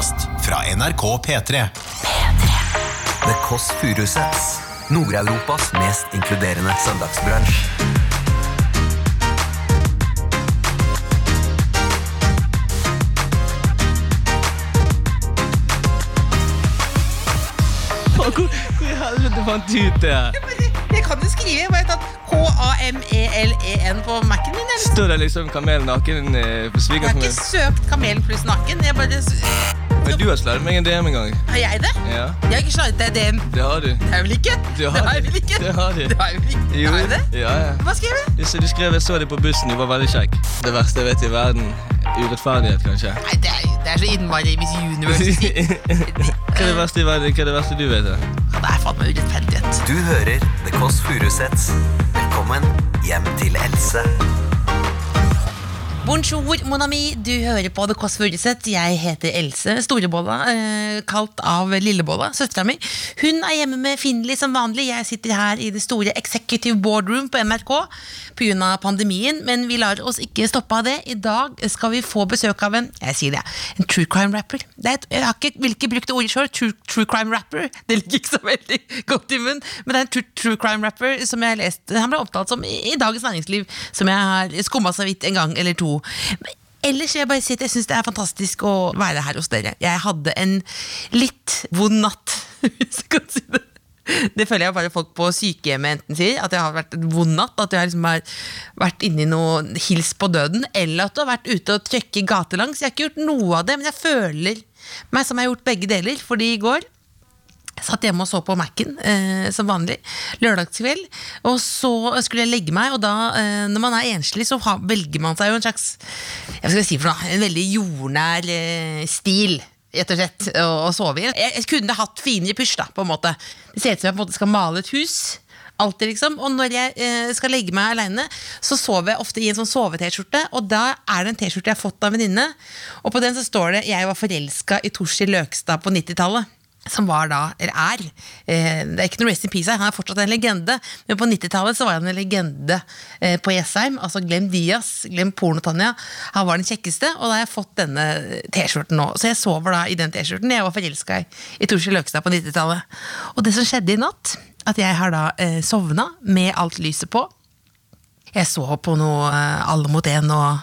podkast fra NRK P3. P3. The Kåss Furuseths. Nord-Europas mest inkluderende søndagsbransj. Hvor, i helvete fant du ut det? Jeg kan jo skrive. Jeg vet at K-A-M-E-L-E-N på Mac-en min. eller? Står det liksom kamel naken eh, på Jeg har ikke søkt kamel pluss naken. Jeg bare Men du har slidet meg en DM en gang. Har jeg det? Ja, Jeg har ikke slidet deg DM. det har du. Det har jeg vel ikke? Det Det har jeg vel ikke? Det har du. Det har jeg vel ikke? Jo. Har jeg det? Ja, ja. Hva skrev jeg? Jeg du skrev jeg så deg på bussen, du var veldig kjekk. Det verste jeg vet i verden. Urettferdighet, kanskje. Nei, det er, det er så innmari Miss Universe. Hva er det verste i verden? Hva er det verste du vet? da? Ja, det er faen meg urettferdighet. Du hører The Kåss Furuseths. Velkommen hjem til Else. Bonjour, mon ami. Du hører på The Kåss Furuseth. Jeg heter Else Storebolla, eh, kalt av Lillebolla, søstera mi. Hun er hjemme med Finli som vanlig. Jeg sitter her i det store Executive Boardroom på NRK pga. pandemien, men vi lar oss ikke stoppe av det. I dag skal vi få besøk av en jeg sier det, en true crime rapper. Det er et, jeg har ikke, vil ikke bruke det ordet sjøl. True, true crime rapper. Det ligger ikke så veldig godt i munnen, men det er en true, true crime rapper som jeg har lest. Han ble omtalt som i, i Dagens Næringsliv, som jeg har skumma så vidt en gang eller to. Men Ellers vil jeg bare si at jeg syns det er fantastisk å være her hos dere. Jeg hadde en litt vond natt, hvis jeg kan si det. Det føler jeg bare folk på sykehjemmet enten sier. At jeg har vært en vond natt. At jeg liksom har vært inni noe hils på døden. Eller at du har vært ute og trøkket gatelangs. Jeg har ikke gjort noe av det, men jeg føler meg som jeg har gjort begge deler. Fordi i går jeg satt hjemme og så på Mac-en, eh, som vanlig, lørdagskveld. Og så skulle jeg legge meg, og da, eh, når man er enslig, så ha, velger man seg jo en slags jeg skal si for noe, en veldig jordnær eh, stil. Rett og slett, å, sove i. Jeg, jeg kunne hatt finere pysj, da, på en måte. Det ser ut som jeg på en måte skal male et hus. Alltid, liksom. Og når jeg eh, skal legge meg aleine, så sover jeg ofte i en sånn sove-T-skjorte. Og da er det en T-skjorte jeg har fått av en venninne, og på den så står det 'Jeg var forelska i Torsi Løkstad på 90-tallet' som var da, eller er eh, Det er ikke noe rest in peace her, han er fortsatt en legende. Men på 90-tallet så var han en legende eh, på Jessheim. Altså Glem Diaz, glem Porno-Tanja. Han var den kjekkeste, og da har jeg fått denne T-skjorten nå. Så jeg sover da i den T-skjorten. Jeg var forelska i, i Torsi Løkstad på 90-tallet. Og det som skjedde i natt, at jeg har da eh, sovna med alt lyset på. Jeg så på noe eh, Alle mot én og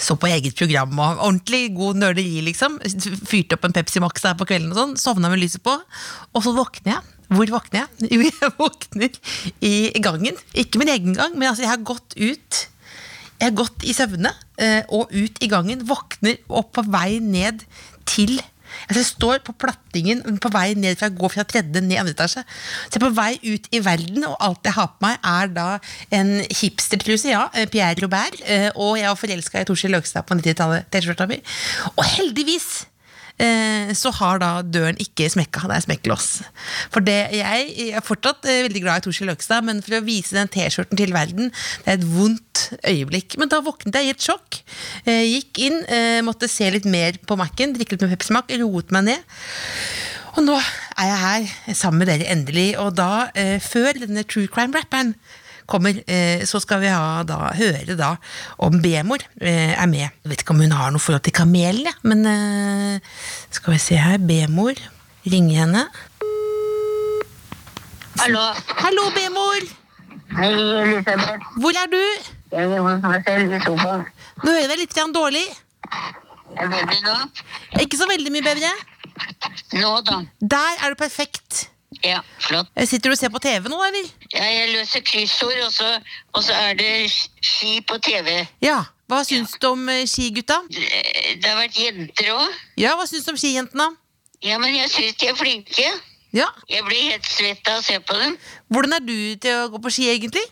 så på eget program. og Ordentlig god nerderi, liksom. Fyrte opp en Pepsi Max der på kvelden og sånn. Sovna med lyset på. Og så våkner jeg. Hvor våkner jeg? Jo, jeg våkner i gangen. Ikke min egen gang, men altså, jeg har gått ut. Jeg har gått i søvne eh, og ut i gangen. Våkner opp på vei ned til Altså jeg står på plattingen på vei ned fra, går fra tredje ned andre etasje. Så jeg er på vei ut i verden, og alt jeg har på meg, er da en hipstertruse, ja, eh, Pierre Robert, eh, og jeg var forelska i Torsil Løgstad på 90-tallet, T-skjorta mi. Og heldigvis så har da døren ikke smekka. Det er smekkelås. For det, jeg, jeg er fortsatt eh, veldig glad i Torsil Løkstad, men for å vise den T-skjorten til verden, det er et vondt øyeblikk. Men da våknet jeg i et sjokk. Eh, gikk inn, eh, måtte se litt mer på Mac-en, drikke litt med Pepsi Max, roet meg ned. Og nå er jeg her sammen med dere endelig, og da, eh, før denne true crime-rapperen kommer, eh, så skal vi ha, da, høre da om B-mor eh, er med. Jeg vet ikke om hun har noe forhold til kamelen, men eh, skal vi se her. B-mor. Ringe henne. Hallo. Hallo, B-mor! Hei, Elisabeth. Hvor er du? Jeg er hos meg selv i sofaen. Nå hører jeg deg litt dårlig. Er det bedre nå? Ikke så veldig mye bedre. Nå, da. Der er du perfekt. Ja, flott. Eh, Sitter du og ser på TV nå, eller? Ja, jeg løser kryssord, og så, og så er det ski på TV. Ja. Hva syns du om eh, skigutta? Det det har vært jenter òg. Ja, hva syns du om skijentene? Ja, men jeg syns de er flinke. Ja. Jeg blir helt svett av å se på dem. Hvordan er du til å gå på ski, egentlig?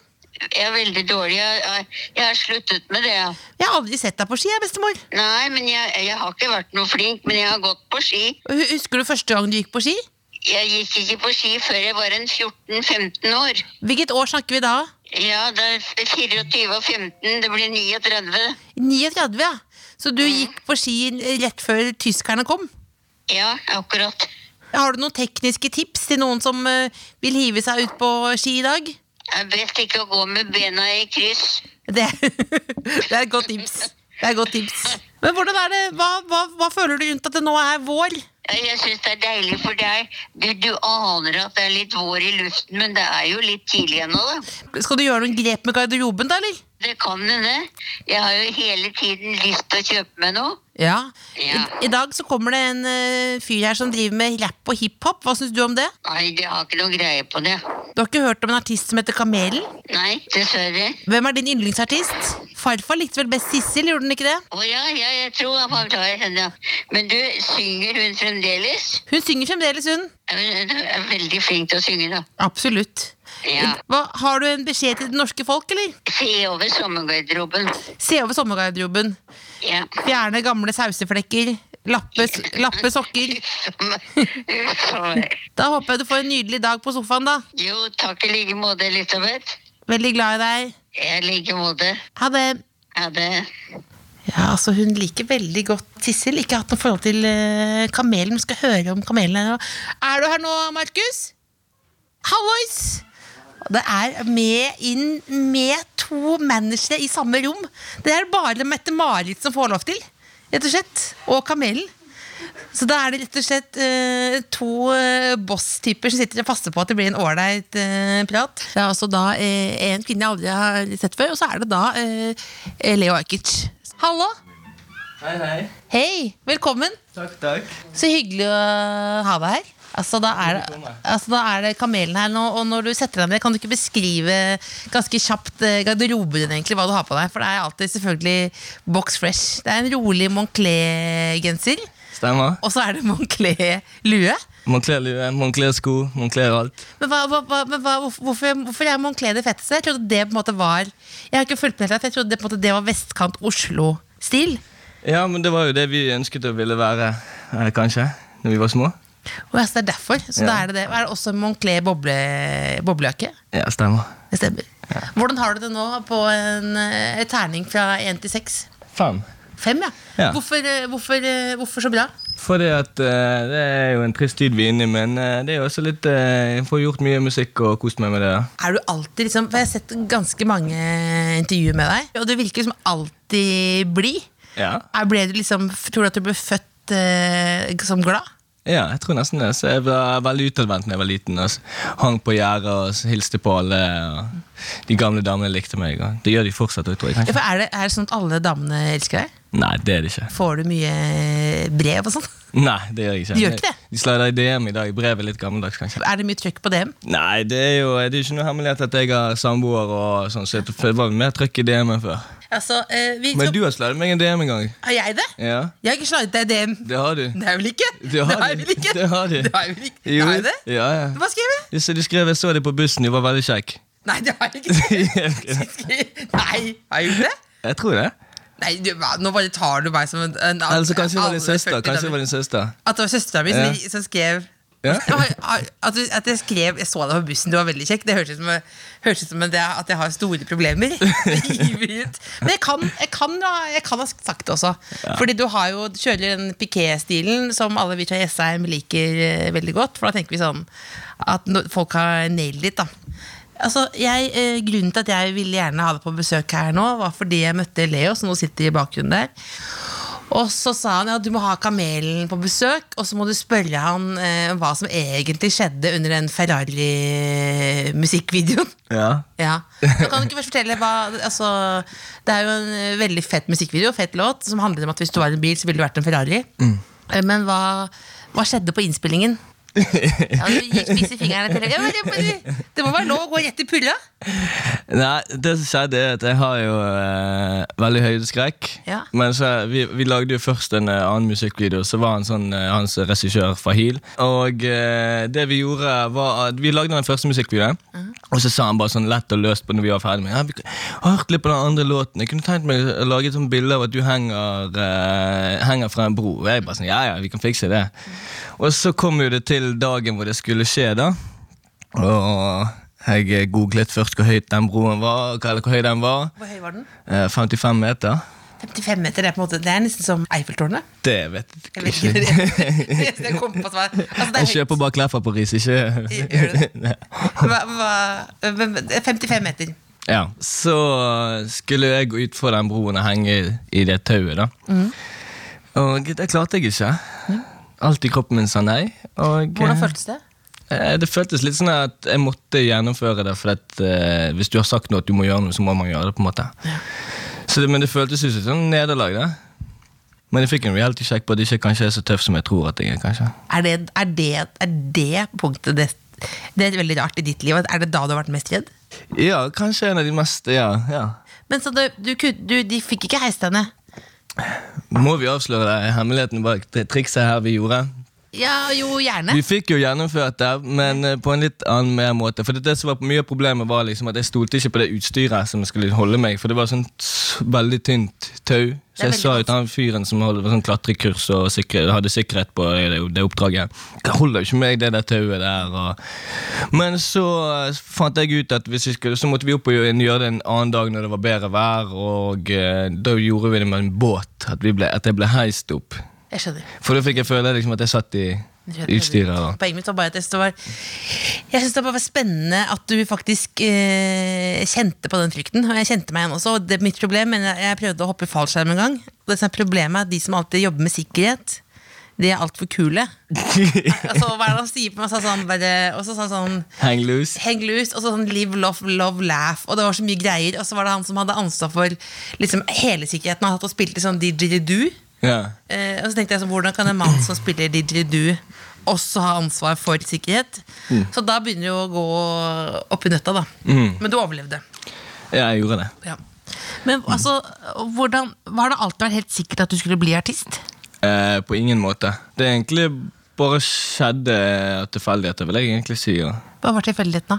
Jeg er veldig dårlig. Jeg, jeg har sluttet med det. Jeg har aldri sett deg på ski, jeg, bestemor. Nei, men jeg, jeg har ikke vært noe flink, men jeg har gått på ski. Husker du første gang du gikk på ski? Jeg gikk ikke på ski før jeg var en 14-15 år. Hvilket år snakker vi da? Ja, det er 24 og 15. Det blir 39. 39, ja. Så du gikk på ski rett før tyskerne kom? Ja, akkurat. Har du noen tekniske tips til noen som eh, vil hive seg ut på ski i dag? Det er best ikke å gå med bena i kryss. Det, det er et godt tips. Det er et godt tips. Men hvordan er det, hva, hva, hva føler du rundt at det nå er vår? Jeg syns det er deilig for deg. Du, du aner at det er litt vår i luften, men det er jo litt tidlig ennå, da. Skal du gjøre noen grep med garderoben, da, eller? Det kan hende. Jeg har jo hele tiden lyst til å kjøpe meg noe. Ja. Ja. I, I dag så kommer det en uh, fyr her som driver med rapp og hiphop. Hva syns du om det? Nei, jeg har ikke noe greie på det. Du har ikke hørt om en artist som heter Kamelen? Nei, dessverre. Hvem er din yndlingsartist? Farfar likte vel best Sissel, gjorde den ikke det? Å ja, ja, jeg tror han var glad i henne. Men du, synger hun fremdeles? Hun synger fremdeles, hun. Hun er veldig flink til å synge, da. Absolutt. Ja. Hva, har du en beskjed til det norske folk, eller? Se over sommergarderoben. Se over sommergarderoben. Ja. Fjerne gamle sauseflekker. Lappe, lappe sokker. Da håper jeg du får en nydelig dag på sofaen, da. Jo, takk i like måte, Elisabeth. Veldig glad i deg. I like måte. Ha det. Ha det. Ja, altså Hun liker veldig godt Tissel. Ikke hatt noe forhold til uh, kamelen. Vi skal høre om kamelen. Er du her nå, Markus? Hallois! Det er med inn med to managere i samme rom. Det er bare Mette-Marit som får lov til, rett og slett. Og kamelen. Så da er det rett og slett eh, to uh, boss-typer som sitter og passer på at det blir en ålreit eh, prat. Det er altså da eh, en kvinne jeg aldri har sett før, og så er det da eh, Leo Ajkic. Hallo! Hei, hei. Hei! Velkommen! Takk, takk. Så hyggelig å ha deg her. Altså da, er altså da er det kamelen her nå, og når du setter deg ned, kan du ikke beskrive ganske kjapt eh, garderoben din, egentlig, hva du har på deg? For det er alltid selvfølgelig box fresh. Det er en rolig Moncler-genser. Stemmer. Og så er det Moncler-lue. Moncler-lue, Moncler-sko, Moncler alt. Men, hva, hva, men hva, hvorfor, hvorfor- er Moncler det fetteste? Jeg trodde det på en måte var Jeg har ikke fulgt med helt, jeg trodde det, på en måte, det var vestkant Oslo-stil. Ja, men det var jo det vi ønsket å ville være, eh, kanskje, når vi var små. Og altså, det er derfor. Så Ja. da er det det. Er det også Moncler boble, boblejakke? Ja, stemmer. Det stemmer. Hvordan har du det nå på en en terning fra 1 til 6? Fem. Fem, ja. Ja. Hvorfor, eh, hvorfor, eh, hvorfor så bra? Fordi at uh, det er jo en trist tid vi er inne i, men uh, det er jo også litt uh, Jeg får gjort mye musikk og kost meg med det. Er du alltid liksom For jeg har sett ganske mange intervjuer med deg, og du virker som alltid blid. Ja. Liksom, tror du at du ble født eh, som glad? Ja, jeg tror nesten det. Så jeg var veldig utadvendt da jeg var liten. S- hang på gjerdet og hilste på alle. De gamle damene likte meg. Og det gjør de fortsatt. tror jeg Ja, er, det, er det sånn at alle damene elsker deg? Nei, det er det ikke. Får du mye brev og sånn? Nei, det gjør jeg ikke. De gjør ikke det? De slider i DM i dag. Brevet er litt gammeldags, kanskje. Er det mye trykk på DM? Nei, det er jo det er ikke noe hemmelighet at jeg har samboer, og sånn, så det var mer trykk i DM enn før. Altså, eh, vi Men du har slidet meg en DM en gang. Har jeg det? Ja, Jeg har ikke slaget deg DM. det har du. Det har jeg vel ikke? Det har jeg du. vel ikke? Det har du. Det er vel ikke? Jo. jeg det? Ja, ja. Hva skrev jeg? Du, du skrev jeg så deg på bussen, du var veldig kjekk. Nei, det har jeg ikke. Nei, har jeg gjort det? Jeg tror det. Nei, du, nå bare tar du meg som en, en Eller så kanskje det var din søster. Kanskje det var din søster. At det var søstera mi som skrev Ja. At, du, at jeg skrev Jeg så deg på bussen, du var veldig kjekk. Det hørtes ut som, hørtes ut som at, jeg, at jeg har store problemer. Men jeg kan, jeg, kan, jeg kan ha sagt det også. Fordi du har jo, du kjører den piké-stilen som alle vi fra Jessheim liker eh, veldig godt. For da tenker vi sånn at no- folk har nailed it. da Altså, jeg, eh, grunnen til at jeg ville gjerne ha deg på besøk her nå, var fordi jeg møtte Leo, som nå sitter i bakgrunnen der. Og så sa han ja, du må ha Kamelen på besøk, og så må du spørre han eh, hva som egentlig skjedde under den Ferrari-musikkvideoen. Ja. Ja. Så kan du ikke først fortelle hva altså, Det er jo en eh, veldig fett musikkvideo, fett låt, som handler om at hvis du var en bil, så ville du vært en Ferrari. Mm. Men hva, hva skjedde på innspillingen? Ja, du gikk spisse fingrene til ja, det, det må være lov å gå rett i pulla? Nei, det som skjedde er at jeg har jo eh, veldig høydeskrekk. Ja. Men så, vi, vi lagde jo først en eh, annen musikkvideo, så var han sånn, eh, hans regissør Fahil. Og eh, det vi gjorde var at vi lagde den første musikkvideoen, og så sa han bare sånn lett og løst på når vi var ferdig med ja, vi hørt litt på den andre låten. Jeg kunne tenkt meg å lage et sånt bilde av at du henger, henger fra en bro. Og jeg bare sånn, ja ja, vi kan fikse det. Og så kom jo det til dagen hvor det skulle skje, da. Og jeg googlet først hvor høyt den broen var, eller hvor høy den var. Hvor høy var den? Eh, 55 meter. 55 meter, det er måte Det er nesten som Eiffeltårnet. Det vet Jeg jeg vet ikke. jeg, jeg kom på svar. altså, det Jeg kjøper bare klær på Paris, ikke Gjør du det? Hva, hva, 55 meter. Ja, Så skulle jeg gå utfor den broen og henge i det tauet, da. Og det klarte jeg ikke. Alt i kroppen min sa nei. Og, Hvordan eh, føltes det? eh, Det føltes litt sånn at jeg måtte gjennomføre det, for at, eh, hvis du har sagt noe at du må gjøre noe, så må man gjøre det. på en måte. Så det, men det føltes ut som sånn nederlag. det. Men jeg fikk en reality check på at jeg ikke kanskje er så tøff som jeg tror at jeg er. kanskje. Er det, er det, er det punktet det, det er veldig rart i ditt liv? Er det da du har vært mest redd? Ja, kanskje en av de mest Ja, ja. Men så du, du, du, De fikk ikke heist henne? Må vi avsløre? Hemmeligheten bak det trikset her vi gjorde? Ja, jo, gjerne. Vi fikk jo gjennomført det, men eh, på en litt annen mer måte. For det, det som var Mye av problemet var liksom at jeg stolte ikke på det utstyret som skulle holde meg. For det var sånt veldig tynt tau. Så jeg sa jo til han fyren som holdt sånn klatrekurs og sikre, hadde sikkerhet på det, det oppdraget Det holder jo ikke meg, det der tauet der. Og. Men så eh, fant jeg ut at vi skulle, så måtte vi opp og gjøre det en annen dag når det var bedre vær. Og eh, da gjorde vi det med en båt. At, vi ble, at jeg ble heist opp. Jeg skjønner. For da fikk jeg føle liksom at jeg satt i utstyret. Da. Poenget mitt var bare at jeg synes det var Jeg synes det var spennende at du faktisk eh, kjente på den frykten. Og jeg kjente meg igjen også. og Det er mitt problem, men jeg, prøvde å hoppe i fallskjerm en gang. Og det som er problemet er at de som alltid jobber med sikkerhet, de er altfor kule. altså, hva er det han sier på meg? Sånn, Sånn, bare, og så sa han sånn Hang loose. Hang loose, og så sånn live, love, love, laugh. Og det var så mye greier. Og så var det han som hadde ansvar for liksom, hele sikkerheten. Han hadde og spilte sånn didgeridoo. Ja. Eh, og så tenkte jeg så, hvordan kan en mann som spiller didgeridoo også ha ansvar for sikkerhet? Så da begynner det å gå opp i nøtta, da. Men du overlevde. ja, jeg gjorde det. Ja. Men altså, hvordan, Har det alltid vært helt sikkert at du skulle bli artist? Eh, på ingen måte. Det er egentlig bare skjedde tilfeldigheter, vil jeg egentlig si. Ja. Hva var tilfeldigheten, da?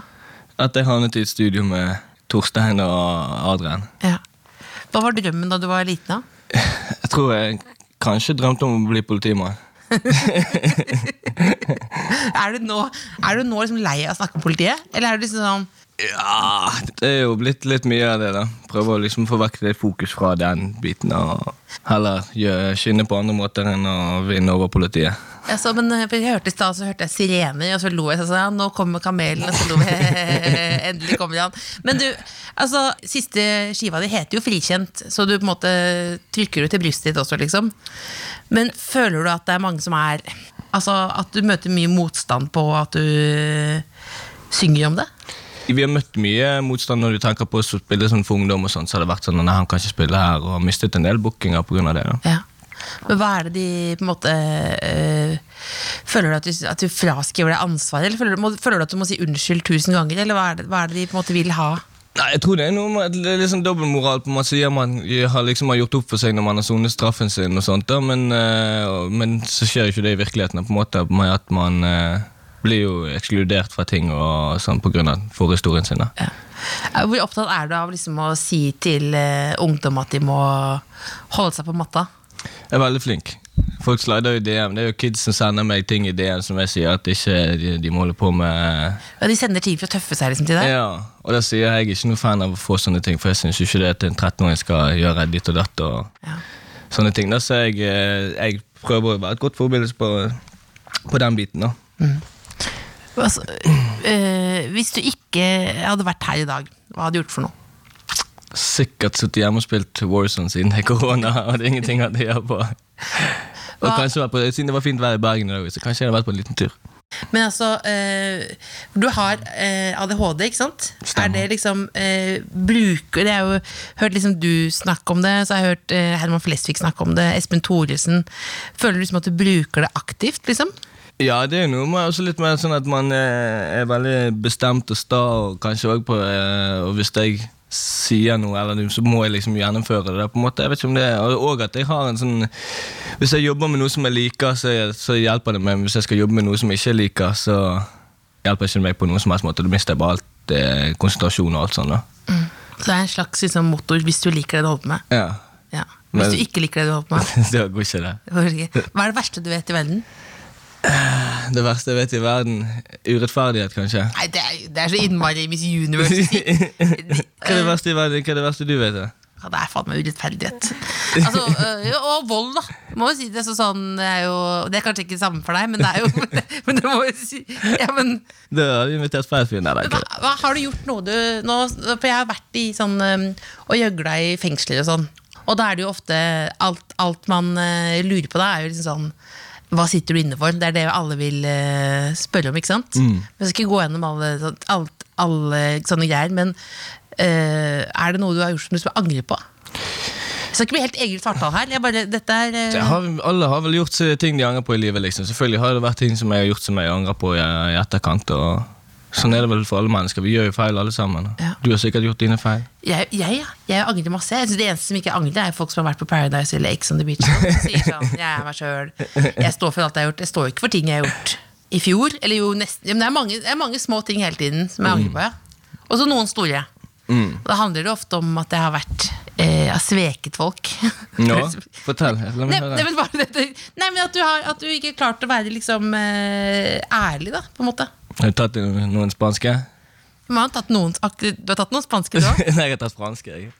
At jeg havnet i et studio med Torstein og Adrian. Ja. Hva var drømmen da du var liten? da? Jeg tror jeg kanskje drømte om å bli politimann. Er du nå, er du nå liksom lei av å snakke om politiet? Eller er du liksom sånn Ja, det er jo blitt litt mye av det, da. Prøve å liksom få vekk litt fokus fra den biten, og heller skinne på andre måter enn å vinne over politiet. Ja, så, men jeg hørte i stad så hørte jeg sirener, og så lo jeg. Så sa ja, nå kommer kamelen, og så lo jeg. Endelig kommer han. Men du, altså, siste skiva di heter jo Frikjent, så du på en måte trykker jo til brystet ditt også, liksom. Men føler du at det er mange som er Altså, at du møter mye motstand på at du synger om det? Vi har møtt mye motstand når du tenker på å spille sånn for ungdom. og sånt, så har det vært sånn, at han kan ikke spille her, og har mistet en del bookinger pga. det. da. Ja. Men hva er det de på en måte øh, Føler du at du, at du fraskriver deg ansvaret, eller føler du, må, føler du at du må si unnskyld tusen ganger, eller hva er det, hva er det de på en måte vil ha? Nei, jeg tror det er noe med liksom dobbeltmoral. på Man sier man har liksom har gjort opp for seg når man har sonet straffen sin, og sånt da, men, øh, men så skjer jo ikke det i virkeligheten. på en måte At man eh, blir jo ekskludert fra ting og sånn av forhistorien sin. Ja. Eh, Hvor opptatt er du av liksom å si til uh, ungdom at de må holde seg på matta? Jeg er veldig flink. Folk slider jo i DM. Det er jo kids som sender meg ting i DM som jeg sier at ikke de, de må holde på med. Ja, de sender ting for å tøffe seg liksom til deg? Ja, Og da sier jeg ikke noe fan av å få sånne ting, for jeg syns ikke det at en 13-åring skal gjøre ditt og datt. og Ja. sånne ting. Da, så jeg, eh, jeg prøver å være et godt forbilde på, på den biten. da. Altså, øh, hvis du ikke hadde vært her i dag, hva hadde du gjort for noe? Sikkert sittet hjemme og spilt Warzone siden korona. og det er ingenting å gjøre på. Og Hva- kanskje på, Siden det var fint vær i Bergen i dag, så kanskje jeg hadde vært på en liten tur. Men altså, øh, du har øh, ADHD, ikke sant? Stemmer. Er det liksom øh, bruker Jeg har jo hørt liksom du snakke om det, så jeg har jeg hørt eh, Herman Flesvig snakke om det, Espen Thoresen. Føler du liksom at du bruker det aktivt, liksom? Ja, det er noe med også litt mer sånn at man eh, er veldig bestemt og sta, og kanskje også på eh, Og hvis jeg sier noe, eller så må jeg liksom gjennomføre det. på en måte, jeg vet ikke om det er, Og at jeg har en sånn Hvis jeg jobber med noe som jeg liker, så, så hjelper det meg. Men hvis jeg skal jobbe med noe som jeg ikke liker, så hjelper ikke meg på noen som helst måte. Da mister jeg bare alt eh, konsentrasjon og alt sånt. da. Så det er en slags liksom, motor hvis du liker det du holder på med. Ja. Ja. Hvis Men- du ikke liker det du holder på med. det går ikke, det. Hva er det verste du vet i verden? Det verste jeg vet i verden, urettferdighet, kanskje. Nei, det er, det er så innmari Miss Universe. Hva er det verste i verden? Hva er det verste du vet? da? Ja, det er faen meg urettferdighet. Altså, øh, og vold, da. Må jo si det, så sånn, det, er jo, det er kanskje ikke det samme for deg, men det er jo Men det må jo si ja, men, Det har vi invitert feil fyr. Nei, det er hva, ikke det. hva, Har du gjort noe du nå, For jeg har vært i sånn øhm, og gjøgla i fengsler og sånn. Og da er det jo ofte Alt, alt man øh, lurer på da, er jo liksom sånn hva sitter du inne for? Det er det alle vil uh, spørre om. ikke sant? Mm. Jeg skal ikke gå gjennom alle, sånn- alt, alle sånne greier, men uh, er det noe du har gjort som du skal angre på? Jeg skal ikke bli helt eget svartall her. Jeg bare, dette er uh... Har, alle har vel gjort ting de angrer på i livet. liksom Selvfølgelig har det vært ting som jeg har gjort som jeg angrer på i, i etterkant. Og Sånn er det vel for alle mennesker. Vi gjør jo feil alle sammen. Ja. Du har sikkert gjort dine feil. Jeg, jeg, ja. jeg angrer masse. Jeg synes Det eneste som ikke angrer, er folk som har vært på Paradise eller Ex on the Beach. Som sier sånn, jeg er meg selv. Jeg står for alt jeg har gjort. Jeg står ikke for ting jeg har gjort i fjor. Eller jo, nesten, men det, er mange, det er mange små ting hele tiden som jeg angrer på. Ja. Og så noen store. Og da handler det ofte om at jeg har vært eh, har sveket folk. Nå, fortell. La meg høre. nei, men bare nei, men at du, har, at du ikke har klart å være liksom eh, ærlig, da, på en måte. Har du tatt noen spanske? Man har tatt noen, du har tatt noen spanske, du òg? Nei, jeg har tatt franske. Jeg.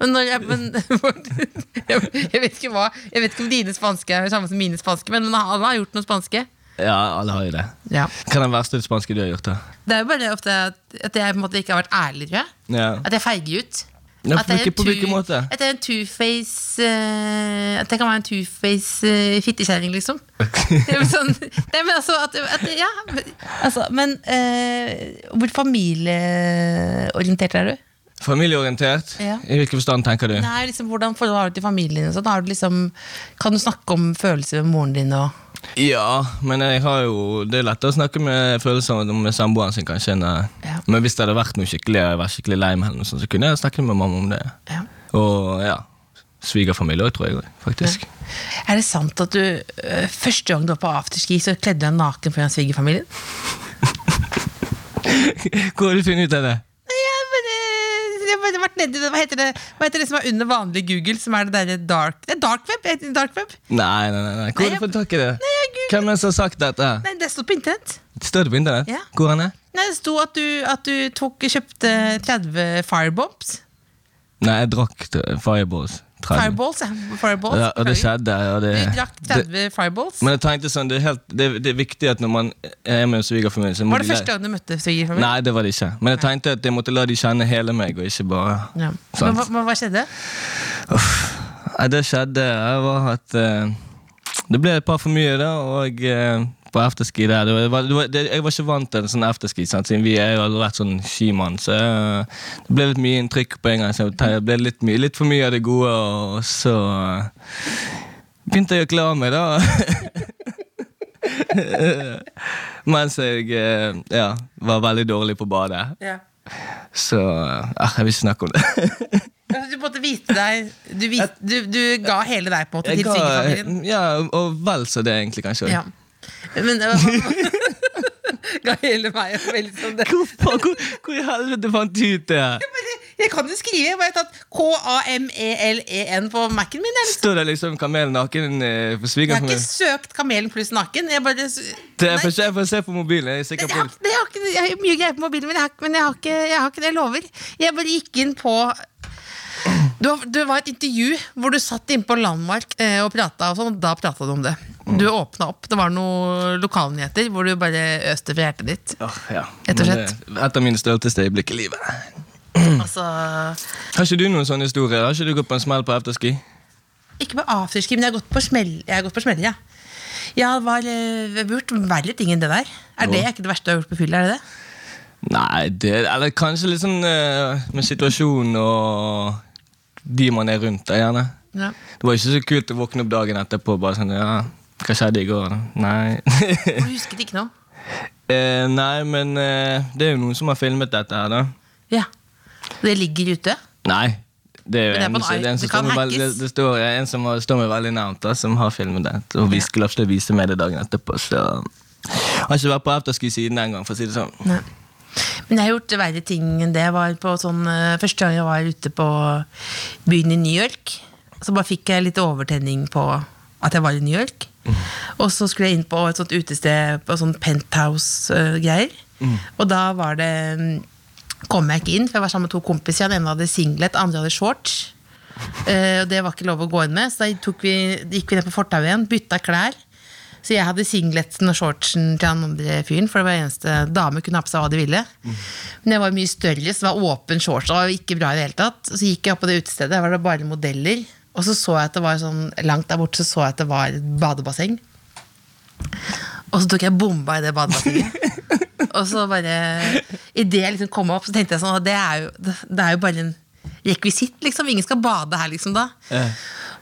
Men, når jeg, men jeg, vet ikke hva Jeg vet ikke om dine spanske er samme som mine spanske, men men alle har gjort noe spanske. Ja, alle har jo det. Ja. Hva er den verste spanske du har gjort? da? Det er jo bare ofte at, at jeg på en måte ikke har vært ærlig, tror jeg. Ja. At jeg feiger ut. Ja, At det er på, en hvilken måte? At det er en two-face uh, At det kan være en two-face uh, fittekjerring, liksom. Sånn, nei, men altså, at, at, ja, men- altså, men uh, hvor familieorientert er du? Familieorientert? Ja. I hvilken forstand tenker du? Nei, liksom, hvordan forhold har du til familien og Sånn? Du liksom, kan du snakke om følelser med moren din? Og, Ja, men jeg har jo Det er lettere å snakke med følelser med samboeren sin, kanskje. eh, Ja. Men hvis det hadde vært noe skikkelig Jeg var skikkelig lei meg, så kunne jeg snakket med mamma om det. ja. Og ja, svigerfamilie òg, tror jeg. faktisk. faktisk. Er det sant at du øh, første gang du var på afterski, så kledde du deg naken foran svigerfamilien? Hvor har du funnet ut av det? Det. Hva heter det Hva heter det som er under vanlig Google, som er det derre dark Det er dark web? Heter det dark web? Nei, nei, nei, nei. Hvor Nei, jeg- fått tak i det? Nei, jeg googlet- Hvem er det som har sagt dette? Nei, det står på internett. Står det på internett? Ja. Hvor er det? Nei, Det sto at du, at du tok, kjøpte 30 firebombs. Nei, jeg drakk firebombs. Fireballs. 30. Fireballs, ja. Fireballs. Ja, og det skjedde. Og det, vi drakk det, 30 fireballs. men jeg tenkte sånn, det er, helt, det, det er viktig at når man er med en svigerfamilie så må Var det de første gang du møtte svigerfamilien? Nei, det var det ikke. Men jeg tenkte at jeg måtte la de kjenne hele meg, og ikke bare Ja. Men, hva, men hva skjedde? Nei, Det skjedde var at uh, Det ble et par for mye, da, og eh, på afterski der det var, det var, det, Jeg var ikke vant til en sånn afterski, sant, siden vi er jo aldri vært sånn skimann. Så eh, det ble litt mye inntrykk på en gang. Så det ble litt, mye, litt for mye av det gode, og så eh, begynte jeg å klare meg, da. Mens jeg eh, ja, var veldig dårlig på badet. Ja. Så ah, jeg vil ikke snakke om det. Altså, Du måtte vite deg du, vis, du, du ga hele deg på til svigerfamilien? ja, og vel så det, egentlig, kanskje. Ja. Men det var, Ga hele meg en veldig sånn det. Hvor, hvor, hvor i helvete fant du ut det? Jeg kan jo skrive. Jeg bare tatt K-A-M-E-L-E-N på Mac-en min. Jeg, Står det liksom kamel naken eh, for jeg har ikke søkt Kamelen pluss naken. Jeg bare Det er for Jeg får se på mobilen. Jeg er sikker jeg, har, det. jeg, har ikke, jeg har mye greier på mobilen, men jeg har, men jeg har, ikke, jeg har ikke det. Jeg lover. Jeg bare gikk inn på du, du var et intervju hvor du satt inne på Landmark eh, og prata, og sånn, da prata du om det. Du åpna opp. Det var noen lokalnyheter hvor du bare øste fra hjertet ditt. Oh, ja. Men det er Et av mine stolteste øyeblikk i livet. Altså Har ikke du noen sånne historier? Har ikke du gått på en smell på afterski? Ikke på afterski, men jeg har gått på smell, jeg har gått på smeller, ja. Eh, jeg har gjort verre ting enn det der. Er det ikke det verste du har gjort på fylla? Er det det? Nei, det, eller kanskje litt sånn uh, med situasjonen og de man er rundt der, gjerne. Ja. Det var ikke så kult å våkne opp dagen etterpå bare sånn Ja, hva skjedde i går? Nei. Og du husket ikke noe? eh, nei, men eh, det er jo noen som har filmet dette her, da. Ja. Det ligger ute? Nei. Det er jo det er en, det er en som det står veldig, det, det står en som har, står meg veldig nærmt, da, som har filmet det. Og vi skulle absolutt vise meg det dagen etterpå, så jeg har ikke vært på afterski siden den gang, for å si det sånn. Nei. Men jeg har gjort verre ting enn det. Jeg var på sånn, eh, første gang jeg var ute på byen i New York, så bare fikk jeg litt overtenning på at jeg var i New York. Og så skulle jeg inn på et sånt utested på sånn penthouse-greier. Og da var det mm, kom jeg ikke inn, for jeg var sammen med to kompiser. Den ene hadde singlet, den andre hadde shorts. Eh, og det var ikke lov å gå inn med, så da tok vi, gikk vi ned på fortauet igjen, bytta klær. Så jeg hadde singleten og shortsen til han andre fyren, for det var eneste dame kunne ha på seg hva de ville. Men jeg var mye større, så det var åpen shorts, og det var ikke bra i det hele tatt. Så gikk jeg opp på det utestedet, der var det bare modeller. Og så så jeg at det var sånn, langt der borte så så jeg at det var et badebasseng. Og så tok jeg bomba i det badebassenget. og så bare Idet jeg liksom kom opp, så tenkte jeg sånn Det er jo, det er jo bare en rekvisitt, liksom. Ingen skal bade her, liksom, da.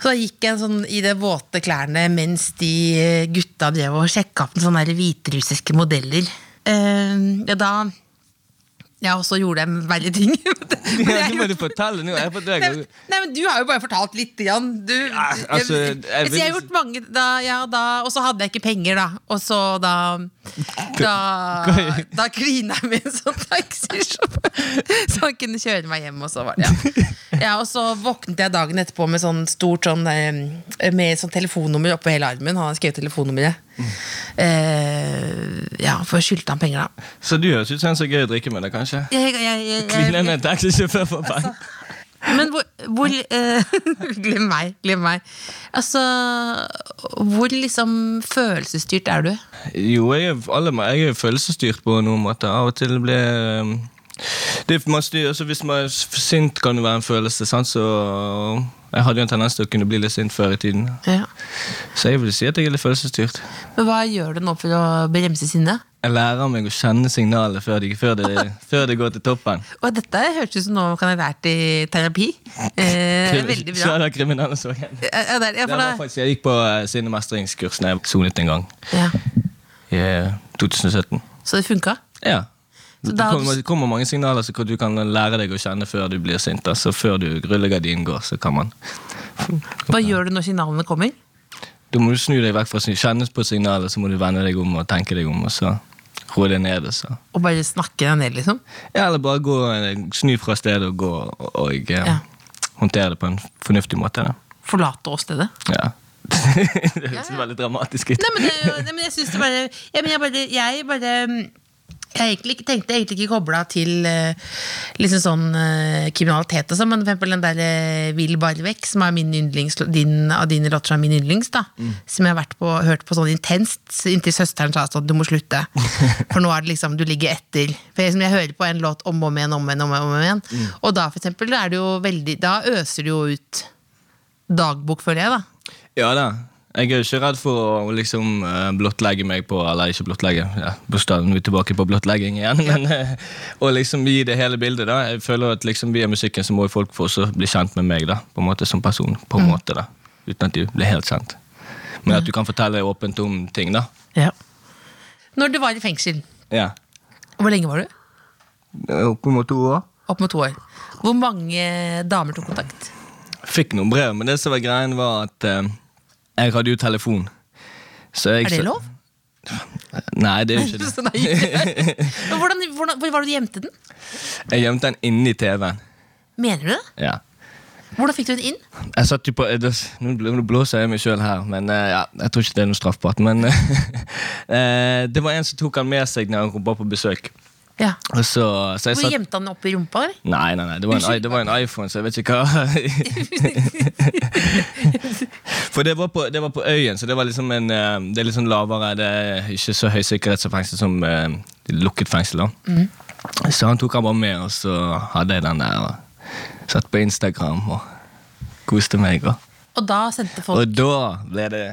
Så da gikk jeg sånn i de våte klærne mens de eh, gutta drev og sjekka opp sånne hviterussiske modeller. Uh, ja, da Ja, og så gjorde jeg verre ting. Men jeg du må du fortelle nå. Nei, men Du har jo bare fortalt litt. Jan. Du, altså, jeg, jeg jeg, jeg har gjort mange da, ja, da, Og så hadde jeg ikke penger, da. Og så da Da, da klina jeg med en sånn taxisjåfør, så han kunne kjøre meg hjem. Og så var det ja. ja, Og så våknet jeg dagen etterpå med sånn stort sånn eh, Med sånn telefonnummer oppå hele armen. Han har skrevet telefonnummeret. Eh, ja, for jeg skyldte han penger, da. Så du høres ut som en er gøy å drikke med deg, kanskje? Jeg, jeg, jeg, jeg, Kline med en taxisjåfør for penger. Men hvor, hvor eh, Glem meg, glem meg. Altså, hvor liksom følelsesstyrt er du? Jo, jeg er, alle, jeg er følelsesstyrt på noen måter. Av og til blir um, det, man styrer, altså Hvis man er sint, kan det være en følelse. Sant? Så Jeg hadde jo en tendens til å kunne bli litt sint før i tiden. Ja. Så jeg vil si at jeg er litt følelsesstyrt. Men hva gjør du nå for å bremse sinnet? Jeg lærer meg å kjenne signalet før, de, før, det, før det går til toppen. Og dette hørtes ut som noe kan ha lært i terapi. Eh, veldig bra. Så det kriminalomsorgen. Ja, der, ja, da, faktisk, jeg gikk på eh, sinnemestringskurs da jeg sonet en gang. ja. I eh, 2017. Så det funka? Ja. Så Det kommer, det kommer mange signaler som du kan lære deg å kjenne før du blir sint. Altså Før du rullegardinen går, så kan man Hva gjør du når signalene kommer? Da må du snu deg vekk fra kjennes kjenne på signalet, så må du vende deg om og tenke deg om, og så roe deg ned. Så. Og bare snakke deg ned, liksom? Ja, eller bare gå, snu fra stedet og gå og, og eh, Ja. håndtere det på en fornuftig måte. Da. Forlate åstedet? Ja. det høres veldig dramatisk ut. Nei, men, det, nei, men jeg syns det bare ja, men jeg bare, jeg bare jeg egentlig, tenkte egentlig ikke kobla til eh, liksom sånn eh, kriminalitet og sånn, men for eksempel den der uh, Will Barvek, som er min yndlings, din, av dine låter som er min yndlings, da, som jeg har på, hørt på sånn intenst inntil søsteren sa sånn du må slutte. For nå er det liksom, du ligger etter. For jeg, som jeg hører på en låt om og om igjen, om og igjen, om og om igjen. Og da for eksempel, er det jo veldig, da øser du jo ut dagbok, føler jeg, da. Ja da. Jeg er jo ikke redd for å liksom eh, blottlegge meg på Eller ikke blottlegge, ja, bokstaven, vi er tilbake på blottlegging igjen. Men eh, å liksom gi det hele bildet. da Jeg føler at liksom via musikken så må folk få også bli kjent med meg da På en måte som person. På en måte da Uten at de blir helt kjent. Men at du kan fortelle åpent om ting. da ja. Når du var i fengsel, Ja hvor lenge var du? Opp mot to år. Opp mot to år. Hvor mange damer tok kontakt? Fikk noen brev, men det som var greien, var at eh, jeg hadde jo telefon. Så jeg, Er det lov? Nei, det er jo ikke det. Hvordan, hvordan, hvor var det du gjemte den? Jeg gjemte den inni TV-en. Mener du det? Ja. Hvordan fikk du den inn? Jeg satt jo på det, Nå blåser jeg meg sjøl her, men eh, ja, jeg tror ikke det er noe straffbart. Men eh, det var en som tok han med seg når han kom på besøk. Ja. Så, så Hvor gjemte han den oppi rumpa? eller? Nei, nei, nei, det var, en, det var en iPhone, så jeg vet ikke hva For det var, på, det var på Øyen, så det var liksom en eh, Det er litt sånn lavere Det er ikke så høy sikkerhet som fengsel som eh, lukket fengsel. da Så han tok han bare med, og så hadde jeg den der. Og satt på Instagram og koste meg. Og, Og da sendte folk og da ble det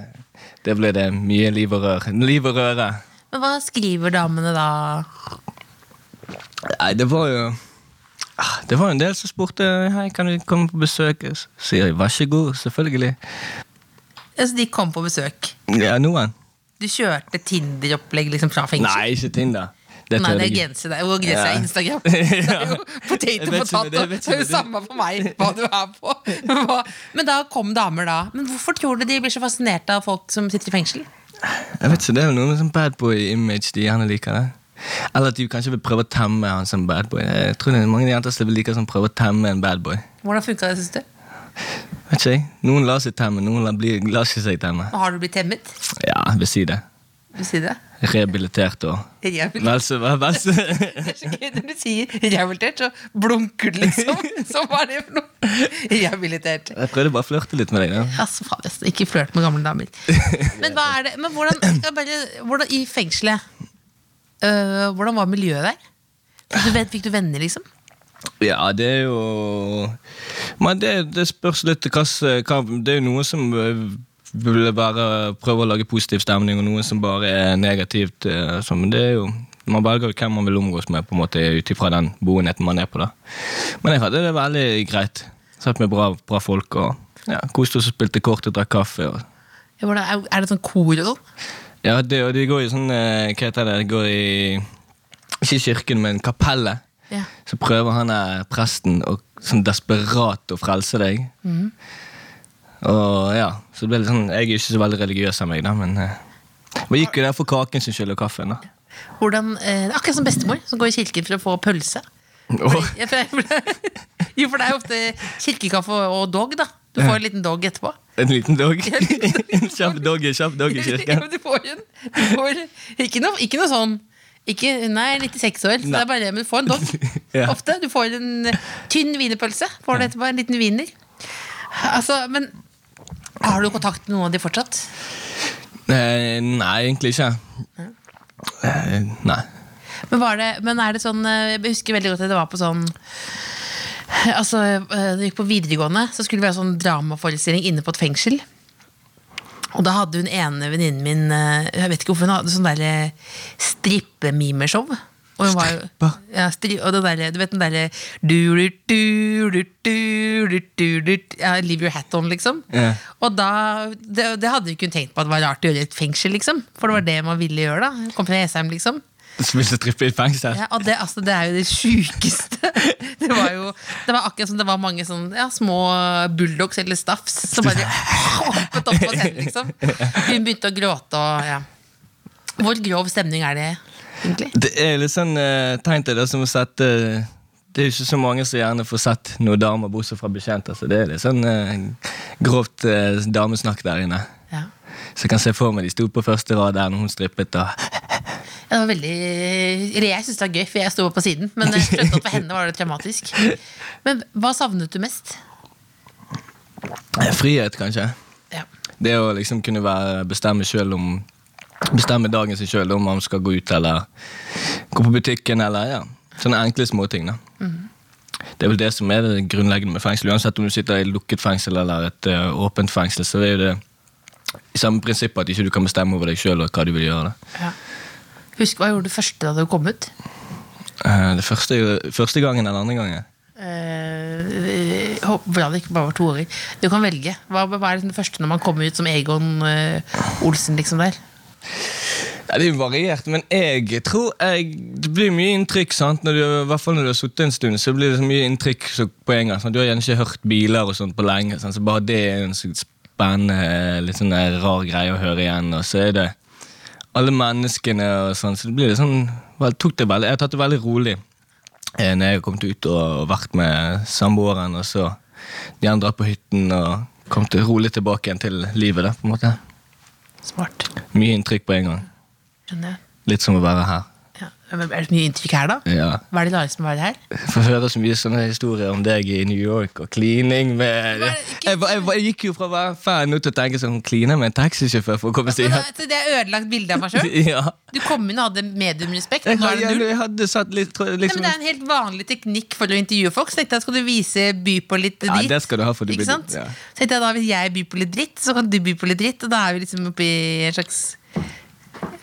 Det ble det mye liv og rør. Liv og røre. Men hva skriver damene da? Nei, det var jo ah, Det var en del som spurte Hei, kan du komme på besøk. Så sier jeg vær så god, selvfølgelig. Altså, de kom på besøk. Ja, noen. Du kjørte Tinder-opplegg liksom fra fengsel? Nei, ikke Tinder. Det Nei, det er genser der. Og grense er. Instagram? Det er jo og potet. det- Det er jo samme for meg hva du er på. Men da kom damer, da. Men hvorfor tror du de blir så fascinert av folk som sitter i fengsel? Jeg vet ikke, Det er jo noe med sånn bad boy-image de gjerne liker. det Eller at du kanskje vil prøve å temme han som bad boy. Jeg tror det er mange jenter som liker som prøve å temme en bad boy. Hvordan funka det, syns du? Vet ikke jeg. Noen lar seg temme, noen lar, bli, lar ikke seg temme. Og Har du blitt temmet? Ja, jeg vil si det. Du sier det? Rehabilitert og Vel så er så når du sier rehabilitert, så blunker du liksom. Så hva er det for noe? Rehabilitert. Jeg prøvde bare å flørte litt med deg. Ja. Altså, faen, ikke flørt med gamle damer. Men hva er det Men hvordan, bare, hvordan I fengselet øh, Hvordan var miljøet der? Fikk du, fikk du venner, liksom? Ja, det er jo Men det, det spørs litt hva, Det er jo noe som øh, vil være prøve å lage positiv stemning, og noe som bare er negativt. øh, Men det er jo Man velger hvem man vil omgås med, på en måte ut ifra den boenheten man er på. da Men jeg hadde det veldig greit. Satt med bra, bra folk og ja, koste oss og spilte kort og drakk kaffe. Og, Ja, er det sånn kor og sånn? Ja, det, og de går i sånn øh, Hva heter det? De går i Ikke kirken, men kapellet. Ja. Så prøver han der presten å sånn desperat å frelse deg. Og ja, så det ble litt sånn Jeg er ikke så veldig religiøs av meg, da, men eh, Vi gikk jo der for kaken sin skyld og kaffen. da. Hvordan, eh, akkurat som bestemor, som går i kirken for å få pølse. Og, Ja, for, jo, for det er jo ofte kirkekaffe og dog, da. Du får en liten dog etterpå. en liten dog. en kjapp dog, kjapp dog i Ja, kirken. men du får en du får, ikke, noe, ikke noe sånn ikke, Nei, 96 år, så det er bare, men du får en dog. Ja. Ofte. Du får en tynn wienerpølse. Får du etterpå en liten wiener. Altså, men har du kontakt med noen av de fortsatt? Eh, nei, egentlig ikke. Eh, nei. Men, var det, men er det sånn eh, Jeg husker veldig godt at det var på sånn Altså, eh, det gikk på videregående, så skulle vi ha sånn dramaforestilling inne på et fengsel. Og da hadde hun ene venninnen min eh, Jeg vet ikke hvorfor hun hadde sånn derre eh, strippemimeshow. Og hun var ja, stri, og det der, Du vet den derre ja, Leave your hat on, liksom. Yeah. Og da, det, det hadde hun ikke tenkt på at det var rart å gjøre i et fengsel, liksom. For det var det man ville gjøre, da. Hun kom fra Esheim liksom. Så trippel i fengsel. Ja, og det, altså, det er jo det sjukeste. Det var jo Det var akkurat som det var mange sånn, ja, små bulldogs eller staffs som bare hoppet opp på scenen, liksom. Hun begynte å gråte og ja. Hvor grov stemning er det egentlig? Det er litt sånn eh, tegn til det som å sette Det er jo ikke så mange som gjerne får sett noen damer bortsett fra bekjente. Så det er litt sånn eh, grovt eh, damesnakk der inne. Ja. Så jeg kan se for meg de sto på første rad der når hun strippet. og Det var veldig Jeg syns det var gøy, for jeg sto på siden. Men jeg skjønte at for henne var det traumatisk. Men hva savnet du mest? Frihet, kanskje. Ja. Det å liksom kunne være, bestemme selv om Bestemme dagen sin sjøl om man skal gå ut eller gå på butikken eller ja, sånne enkle småting. da. Det er vel det som er det grunnleggende med fengsel. Uansett om du sitter i lukket fengsel eller et uh, åpent fengsel, så er det i samme prinsipp at ikke du kan bestemme over deg sjøl og hva du vil gjøre. da. Ja. Husk hva gjorde du første da du kom ut? Uh, det første, første gangen eller andre gangen? Uh, håper bra det ikke bare var to år. Du kan velge. Hva, hva er liksom det første når man kommer ut som Egon uh, Olsen? liksom der? Ja, det er jo variert, men jeg tror jeg, det blir mye inntrykk. sant? Når du, I hvert fall når du har sittet en stund, så blir det så mye inntrykk så på en gang. sant? Du har gjerne ikke hørt biler og sånt på lenge, sant? så bare det er en spennende, litt sånn rar greie å høre igjen. Og så er det alle menneskene og sånn, så det blir litt sånn vel, tok det veldig, Jeg har tatt det veldig rolig eh, når jeg har kommet ut og vært med samboeren, og så de andre på hytten og kommet rolig tilbake igjen til livet. da, på en måte. Smart. Mye inntrykk på en gang. Skjønner. Litt som å være her. Ja. Er det mye inntrykk her, da? Ja. Hva er det rareste med å være her? Får høre så mye sånne historier om deg i New York og klining med jeg, jeg, jeg gikk jo fra å være fan til å tenke sånn Cleaner med en taxisjåfør for å komme seg hjem. Det er ødelagt bilde av meg sjøl. Ja. Du kom inn og hadde mediumrespekt. Jeg, jeg, jeg hadde satt litt jeg, Nei, liksom, men det er en helt vanlig teknikk for å intervjue folk. Så tenkte jeg, skal du vise by på litt Ja, det skal du ha, for du Ikke sant? ja. Så tenkte jeg da Hvis jeg byr på litt dritt, så kan du by på litt dritt. Og da er vi liksom oppe i en slags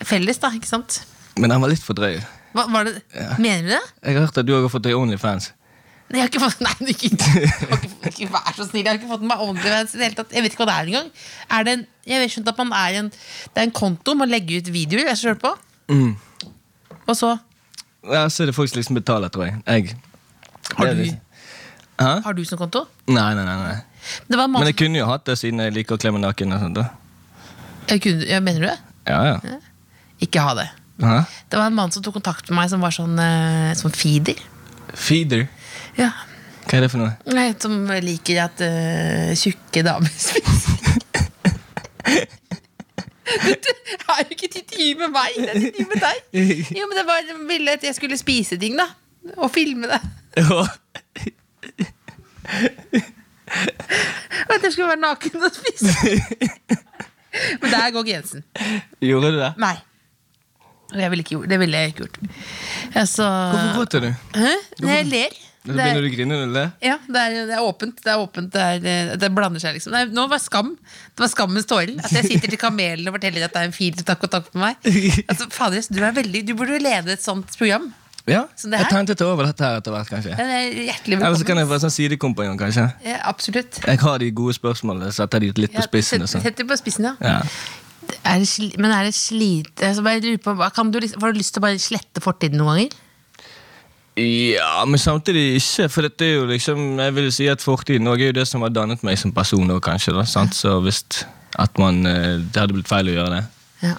felles, da. Ikke sant? Men den var litt for drøy. Hva, var det, Mener du det? Jeg har hørt at du har fått deg Onlyfans. Nei, jeg har ikke fått Nei, du ikke, ikke, ikke vær så snill. Jeg har ikke fått meg OnlyFans i det hele tatt. Jeg vet ikke hva det er engang. Er det en, jeg vet skjønt at man er en, det er en konto man legger ut videoer. Jeg selv på. Mm. Og så Ja, så er det folk som liksom betaler, tror jeg. jeg. Har du- liksom- har du sånn konto. Nei, nei, nei. nei. Det var Men jeg kunne jo hatt det siden jeg liker å kle meg naken. og sånt da. Jeg kunne, ja, Mener du det? Ja, ja. Ikke ha det. Hæ? Det var en mann som tok kontakt med meg som var sånn, eh, sånn feeder. Feeder? Ja. Hva er det for noe? Nei, Som liker at eh, tjukke damer spiser. Du har jo ikke et tid med meg, det er et tid med deg. Jo, men det var de ville at jeg skulle spise ting, da. Og filme det. Ja. At jeg skulle være naken og spise. Men der går grensen. Gjorde du det? Nei. Jeg ville ikke det ville jeg ikke gjort. Altså, Hvorfor gråter du? Hæ? Nei, jeg ler. Det Det begynner er, du å grine eller? ja, det er, det er åpent. Det er åpent, det, er, eh, det blander seg, liksom. Nei, nå var skam. Det var skammens tårer. At jeg sitter til kamelen og forteller at det er en fin takk og takk for meg. Altså, fader, du, er veldig, du burde lede et sånt program. Ja, jeg tenkte ta over dette her etter hvert, kanskje. Er Eller så kan jeg være sånn sidekompanjong, kanskje. Ja, absolutt. Jeg har de gode spørsmålene, setter de litt på spissen. og sett- sånn. På spissen, ja. Ja. Er det men er det slite altså, bare lurer på, kan du, liksom- Får du lyst til å bare slette fortiden noen ganger? ja, men samtidig ikke. For dette er jo liksom Jeg vil si at fortiden også er jo det som har dannet meg som person Også, kanskje. da, sant? Så hvis at man eh, Det hadde blitt feil å gjøre det. Ja.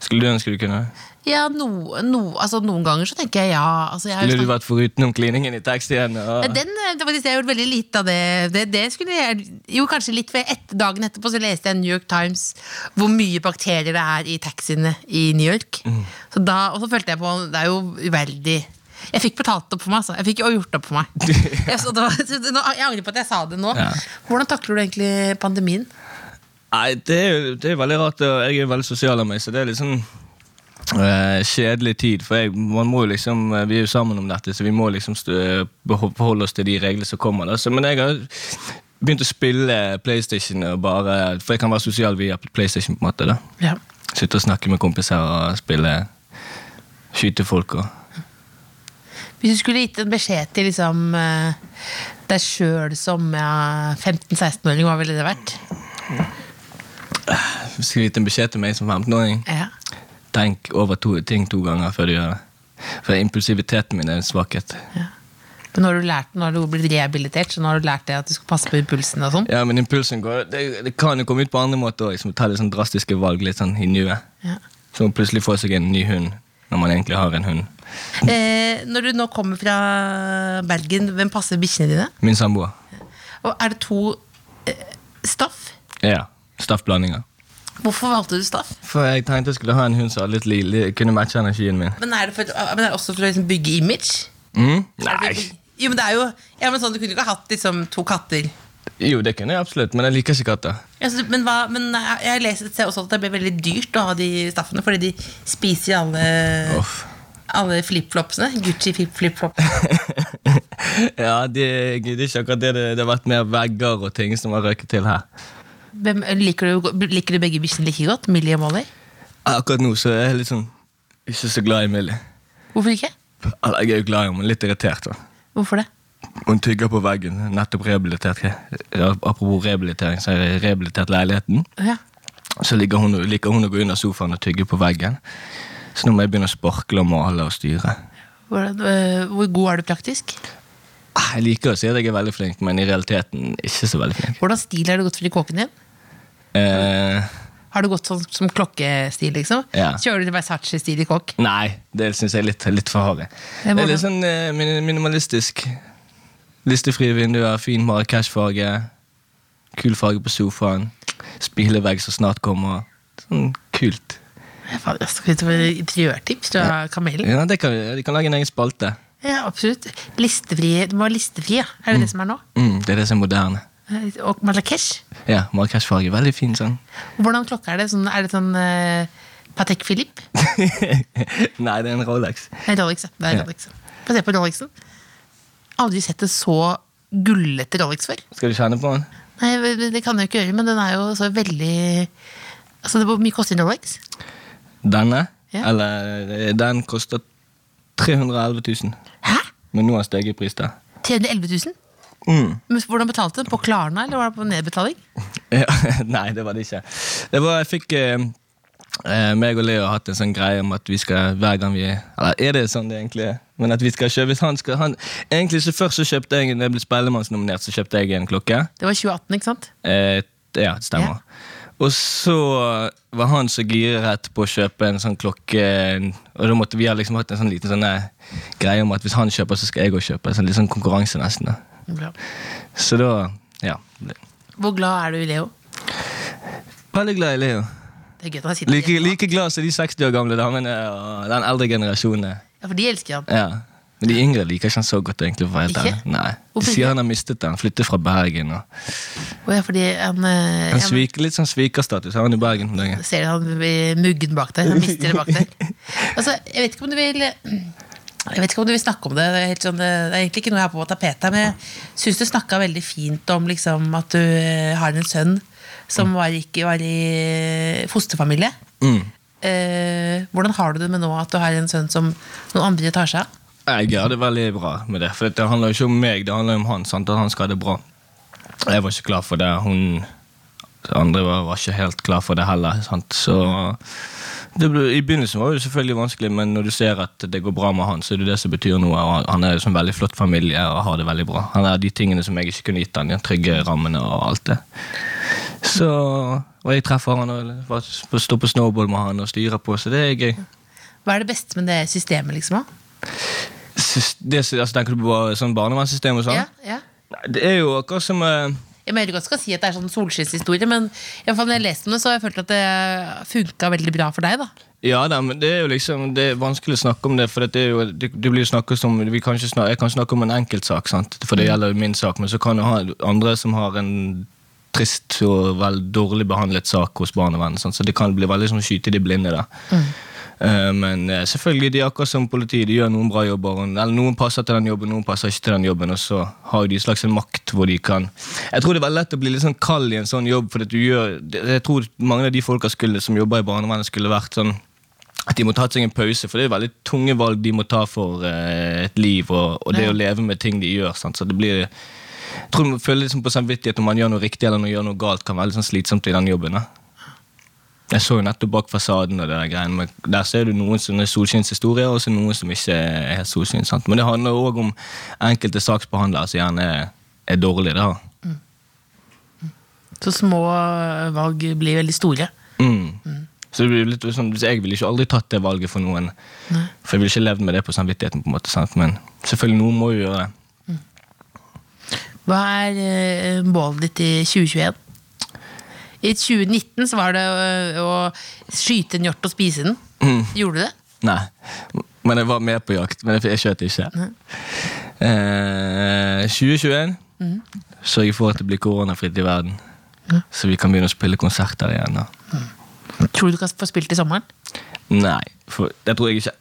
Skulle du ønske du kunne? Ja, no, no, altså Noen ganger så tenker jeg ja. Altså, jeg Skulle du vært foruten om kliningen i igjen? Og... Den, eh, det var, jeg gjorde veldig lite av det. det, det skulle jeg, jo, kanskje litt for et, Dagen etterpå så leste jeg New York Times hvor mye bakterier det er i taxiene i New York. Mm. Så da, og så følte jeg på Det er jo uverdig. Jeg fikk betalt opp for meg. Altså. Jeg fikk jo gjort opp for meg. Jeg, var, jeg angrer på at jeg sa det nå. Ja. Hvordan takler du egentlig pandemien? Nei, det det er veldig rart. Jeg er veldig sosial av meg, så det er litt sånn kjedelig tid. For jeg, man må jo liksom, eh, vi er jo sammen om dette, så vi må liksom Beholde forholde oss til de reglene som kommer. Da. Så, men jeg har begynt å spille PlayStation, bare, for jeg kan være sosial via PlayStation. på en måte da. Ja. Sitte og snakke med kompiser og spille Skyte folk og Hvis du skulle gitt en beskjed til liksom, eh, deg sjøl som ja, 15-16-åring, hva ville det vært? Skal gitt en beskjed til meg som 15-åring. Ja. Tenk over to, ting to ganger før du gjør det. For impulsiviteten min er en svakhet. Men nå har du lært, nå har du blitt rehabilitert, så nå har du lært deg at du skal passe på impulsen og sånn. Ja, men impulsen går Det, det kan jo komme ut på andre måter òg. Ta litt sånn drastiske valg litt sånn i nuet. Ja. Så plutselig få seg en ny hund når man egentlig har en hund. Eh, når du nå kommer fra Bergen, hvem passer bikkjene dine? Min samboer. Og er det to eh, staff? Ja. Staffblandinger. Hvorfor valgte du staff? For jeg tenkte jeg skulle ha en hund som litt lille, li, kunne matche energien min. Men er det, for, men er det også for å liksom bygge image? Mm? Nei. Jo, men det er jo ja, men sånn, Du kunne ikke hatt liksom, to katter. Jo, det kunne jeg absolutt, men jeg liker ikke katter. Ja, så, men hva, men jeg jeg leser ser også at det blir veldig dyrt å ha de staffene, fordi de spiser alle Uff. Alle flipflopsene. Gucci flip- flipflop. ja, det, de, er ikke akkurat det. Det, det har vært mer vegger og ting som har røket til her. Hvem, liker, du, liker du begge bikkjene like godt? Millie og Molly? Akkurat nå så er jeg litt sånn ikke så glad i Millie. Hvorfor ikke? Jeg er jo glad i henne, men litt irritert. da. Hvorfor det? Hun tygger på veggen. Nettopp rehabilitert. Apropos rehabilitering, så har jeg rehabilitert leiligheten. Ja. Så liker hun, liker hun å gå under sofaen og tygge på veggen. Så nå må jeg begynne å sparkle og male og styre. Hvor, øh, hvor god er du praktisk? Ah, Jeg liker å si at jeg er veldig flink, men i realiteten ikke så veldig flink. Hvordan stil har du gått for i kåken din? Eh, Har du gått sånn som klokkestil, liksom? Ja. Kjører du Versace-stil i kåk? nei, det syns jeg er litt, litt for harry. Det er litt sånn eh, minimalistisk. Listefrie vinduer, fin Marrakech-farge. Kul farge på sofaen. Spilevegg som snart kommer. Sånn kult. Interiørtips fra Kamelen? Ja, det kan, vi- De kan lage en egen spalte. Ja, absolutt. Listefri, du må være listefri, ja. Er det det som er nå? Mm, det er det som er moderne. Eh, Og Marrakech? Ja, Marrakech-farge. Veldig fin sånn. Hvordan klokke er det? Sånn, er det sånn uh, Patek Philippe? Nei, det er en Rolex. En Rolex, ja. Det er Ja. Rolex. Få se på Rolexen. Aldri sett en så gullete Rolex før. Skal du kjenne på den? Nei, det- det kan jeg jo ikke gjøre, men den er jo så veldig Altså, det Hvor mye koster en Rolex? Denne? Ja. Eller eh, den koster 311 000. Hæ? Men nå har steget i pris, da. 311 000? Mm. Men hvordan betalte du? På Klarna, eller var det på nedbetaling? Nei, det var det ikke. Det var, jeg fikk eh, eh, meg og Leo har hatt en sånn greie om at vi skal hver gang vi Eller er det sånn det egentlig er? Men at vi skal kjøpe hvis han skal han, Egentlig så først så kjøpte jeg Da jeg ble Spellemannsnominert, så kjøpte jeg en klokke. Det var 2018, ikke sant? Eh, ja, det stemmer. Og så var han så giret på å kjøpe en sånn klokke Og da måtte vi ha liksom hatt en sånn liten sånn eh, greie om at hvis han kjøper, så skal jeg òg kjøpe. Sånn litt sånn konkurranse nesten. da. Så da Ja. Hvor glad er du i Leo? Veldig glad i Leo. Det er gøy han sitter Like, like glad som de 60 år gamle damene og den eldre generasjonen. Ja, for de elsker han. Ja. Men de yngre liker ikke han så godt, egentlig. For å Nei. De sier han har mistet den. Flyttet fra Bergen. Og Oh, ja, fordi han, eh, han sviker, litt sånn svikerstatus har han i Bergen. dagen. Ser du han blir muggen bak deg? Han mister det bak deg. Altså, jeg vet ikke om du vil jeg vet ikke om du vil snakke om det. Det er, helt sånn, det er egentlig ikke noe jeg har på tapetet. Men jeg syns du snakka veldig fint om liksom, at du eh, har en sønn som var, ikke var i fosterfamilie. Mm. Eh, hvordan har du det med nå at du har en sønn som noen andre tar seg av? Jeg har det veldig bra med det. For det handler jo ikke om meg, det handler om han. Sant? At han skal ha det bra. Jeg var ikke klar for det. Hun andre var, var ikke helt klar for det heller. Sant? Så det ble, I begynnelsen var det selvfølgelig vanskelig, men når du ser at det går bra med han, så er det det som betyr noe. og Han er jo en veldig flott familie og har det veldig bra. Han er de tingene som jeg ikke kunne gitt han, de trygge rammene og alt det. Så Og jeg treffer han og står på snowboard med han og styrer på, så det er gøy. Hva er det beste med det systemet, liksom? da? Det, altså, tenker du på sånn barnevernssystem og sånn? Ja, ja. Det er jo akkurat som uh, Jeg mener jeg skal si at det er sånn solskinnshistorie, men i fall når jeg leste om det, så har jeg følt at det funka veldig bra for deg. da Ja da, men det er jo liksom Det er vanskelig å snakke om det, for det, jo, det, det blir snakket som vi kan ikke snakke, Jeg kan snakke om en enkeltsak, sant? for det gjelder jo min sak, men så kan du ha andre som har en trist og vel dårlig behandlet sak hos barnevernet, så det kan bli veldig sånn skyte i de blinde da. Eh, Men eh, selvfølgelig, de er akkurat som politiet, de gjør noen bra jobber. Eller noen passer til den jobben, noen passer ikke til den jobben. Og så har de de slags en makt hvor de kan Jeg tror det er veldig lett å bli litt sånn kald i en sånn jobb. For du gjør, jeg tror mange av de folka skulle, som jobber i barnevernet, skulle vært sånn at de må ta seg en pause, for det er veldig tunge valg de må ta for eh, et liv. Og, og det Ja. å leve med ting de gjør. Sant? Så det blir Jeg tror man føler liksom på samvittighet om man gjør noe riktig eller noe, gjør noe galt, kan være litt sånn slitsomt i den jobben. Da. Jeg så jo nettopp bak fasaden, og det der greiene, men der ser du noen er solskinnshistorier, og så noen som ikke er helt solskinn. sant? Men det handler òg om enkelte saksbehandlere som gjerne er, er dårlige. da. Så små øh, valg blir veldig store. Mm. Så det blir litt sånn, Jeg ville ikke aldri tatt det valget for noen. For jeg ville ikke levd med det på samvittigheten. på en måte, sant? Men selvfølgelig, noen må jo gjøre det. Hva er øh, målet ditt i 2021? I 2019 så var det å, å skyte en hjort og spise den. Gjorde du det? Nei. Men jeg var med på jakt, men jeg skjøt ikke. Eh, 2021 sørger for at det blir koronafritt i verden. Så vi kan begynne å spille konserter igjen. Da. Tror du du kan få spilt i sommeren? Nei, for det tror jeg ikke.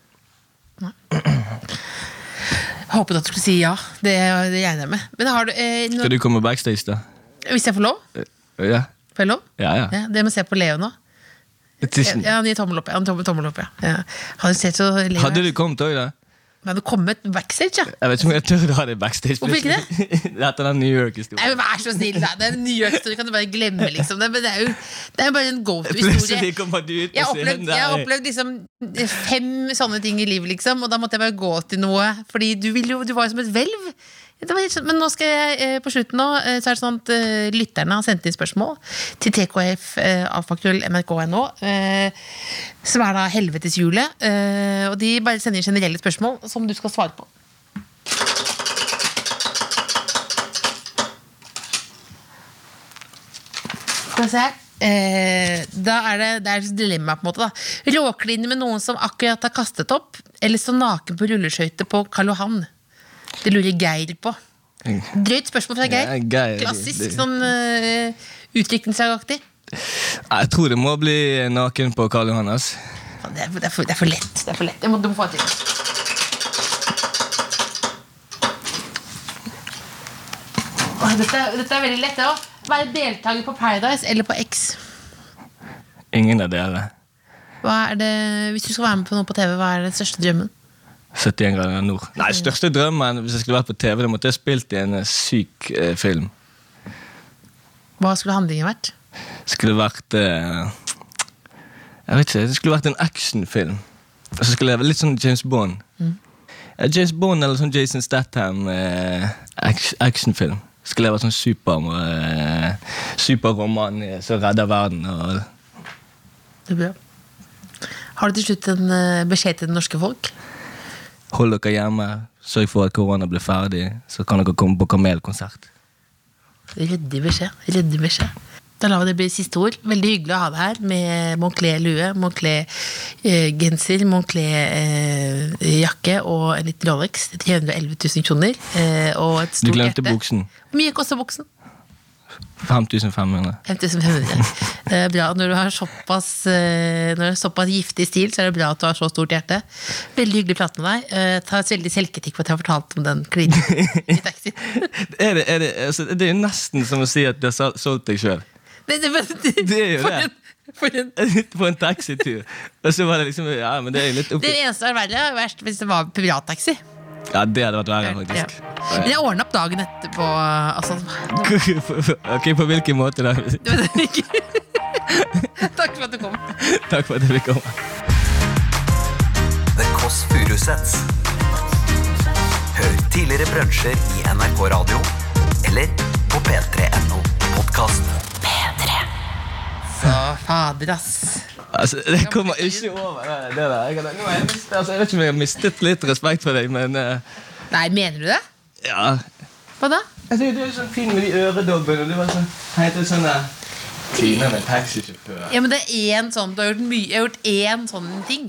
Håpet at du skulle si ja. Det, det regner jeg med. Men har du eh, nå- Skal du komme backstage, da? Hvis jeg får lov? Ja. Får jeg lov? Ja, ja. Ja, det må se på Leo nå. Tusen. Ja, han gir tommel opp. Han tommel, tommel opp ja. Ja. Han ser så Leo Hadde du kommet òg, da? Men hadde kommet backstage, ja. Jeg vet ikke om jeg tør å ha det backstage. Hvorfor ikke det? Etter den New York-historien. Vær så snill, da. Det er en New York-historien kan du bare glemme. liksom Det, men det er jo det er bare en go-to-historie. Jeg har opplevd, jeg opplevd liksom fem sånne ting i livet, liksom og da måtte jeg bare gå til noe. Fordi du, jo, du var jo som et hvelv. Sånn- Men nå skal jeg eh, på slutten nå eh, Så er det sånn at eh, lytterne har sendt inn spørsmål til tkf alfakrøll nrk.no, eh, som er da helveteshjulet. Og de bare sender generelle spørsmål som du skal svare på. Skal vi se da er det, det er et dilemma, på en måte. da Råkline med noen som akkurat har kastet opp, eller stå naken på rulleskøyter på Karl Johan. Det lurer Geir på. Drøyt spørsmål fra Geir. Ja, Geir, Klassisk, sånn uh, utviklingslagaktig. Jeg tror det må bli naken på Karl Johannes. Det, er- det, er for- det er for lett. Det er for lett. Jeg må, du må få et til. Dette, dette er veldig lett. Å Være deltaker på Paradise eller på X. Ingen av dere. Hva er det, hvis du skal være med på noe på TV, hva er den største drømmen? 71 grader nord. Nei, største drømmen hvis jeg skulle vært på TV, det måtte jeg spilt i en eh, syk eh, film. Hva skulle handlingen vært? Skulle vært eh, Jeg vet ikke, det skulle vært en actionfilm. Og så skulle jeg være litt sånn James Bond. Eh, James Bond eller sånn Jason Statham eh, actionfilm. Skulle jeg vært sånn super, eh, superroman eh, som redder verden. Og Det er bra. Har du til slutt en eh, beskjed til det norske folk? Hold dere hjemme, sørg for at korona blir ferdig, så kan dere komme på Kamelkonsert. Ryddig beskjed. Ryddig beskjed. Da lar vi det bli siste ord. Veldig hyggelig å ha deg her med Moncler-lue, Moncler-genser, Moncler-jakke og en liten Rolex 311 000 kroner. eh, Og et Du glemte hjerte. buksen. Mye koster buksen? 5500. 5500. Det er bra. Når du har såpass, eh, når du har såpass giftig stil, så er det bra at du har så stort hjerte. Veldig hyggelig å prate med deg. Eh, Ta et veldig selvkritikk for at jeg har fortalt om den klinen i taxien. Er det, er det, altså, det er nesten som å si at du har solgt deg sjøl. Det, det, Det er jo for det. En, for en, På en taxitur. Og så var det liksom Ja, men det er litt litt det eneste som er verre, er hvis det var privattaxi. Ja, det hadde vært verre, Ja. faktisk. Men jeg ordna opp dagen etterpå. Altså, Ok, På hvilken måte da? Takk for at du kom. Takk for at jeg fikk komme. The Kåss Furuseths. Hør tidligere brunsjer i NRK Radio eller på p3.no podkast. Så fader, ass. Altså, Det kommer ikke over det, det der. Jeg, nå jeg, mistet, altså, jeg vet ikke om jeg har mistet litt respekt for deg, men uh, Nei, mener du det? ja Hva da? Jeg synes Du er så fin med de øredobbene. Du var sånn helt sånn Tina med taxisjåfør. Ja, men det er én sånn Du har gjort mye Jeg har gjort én sånn ting.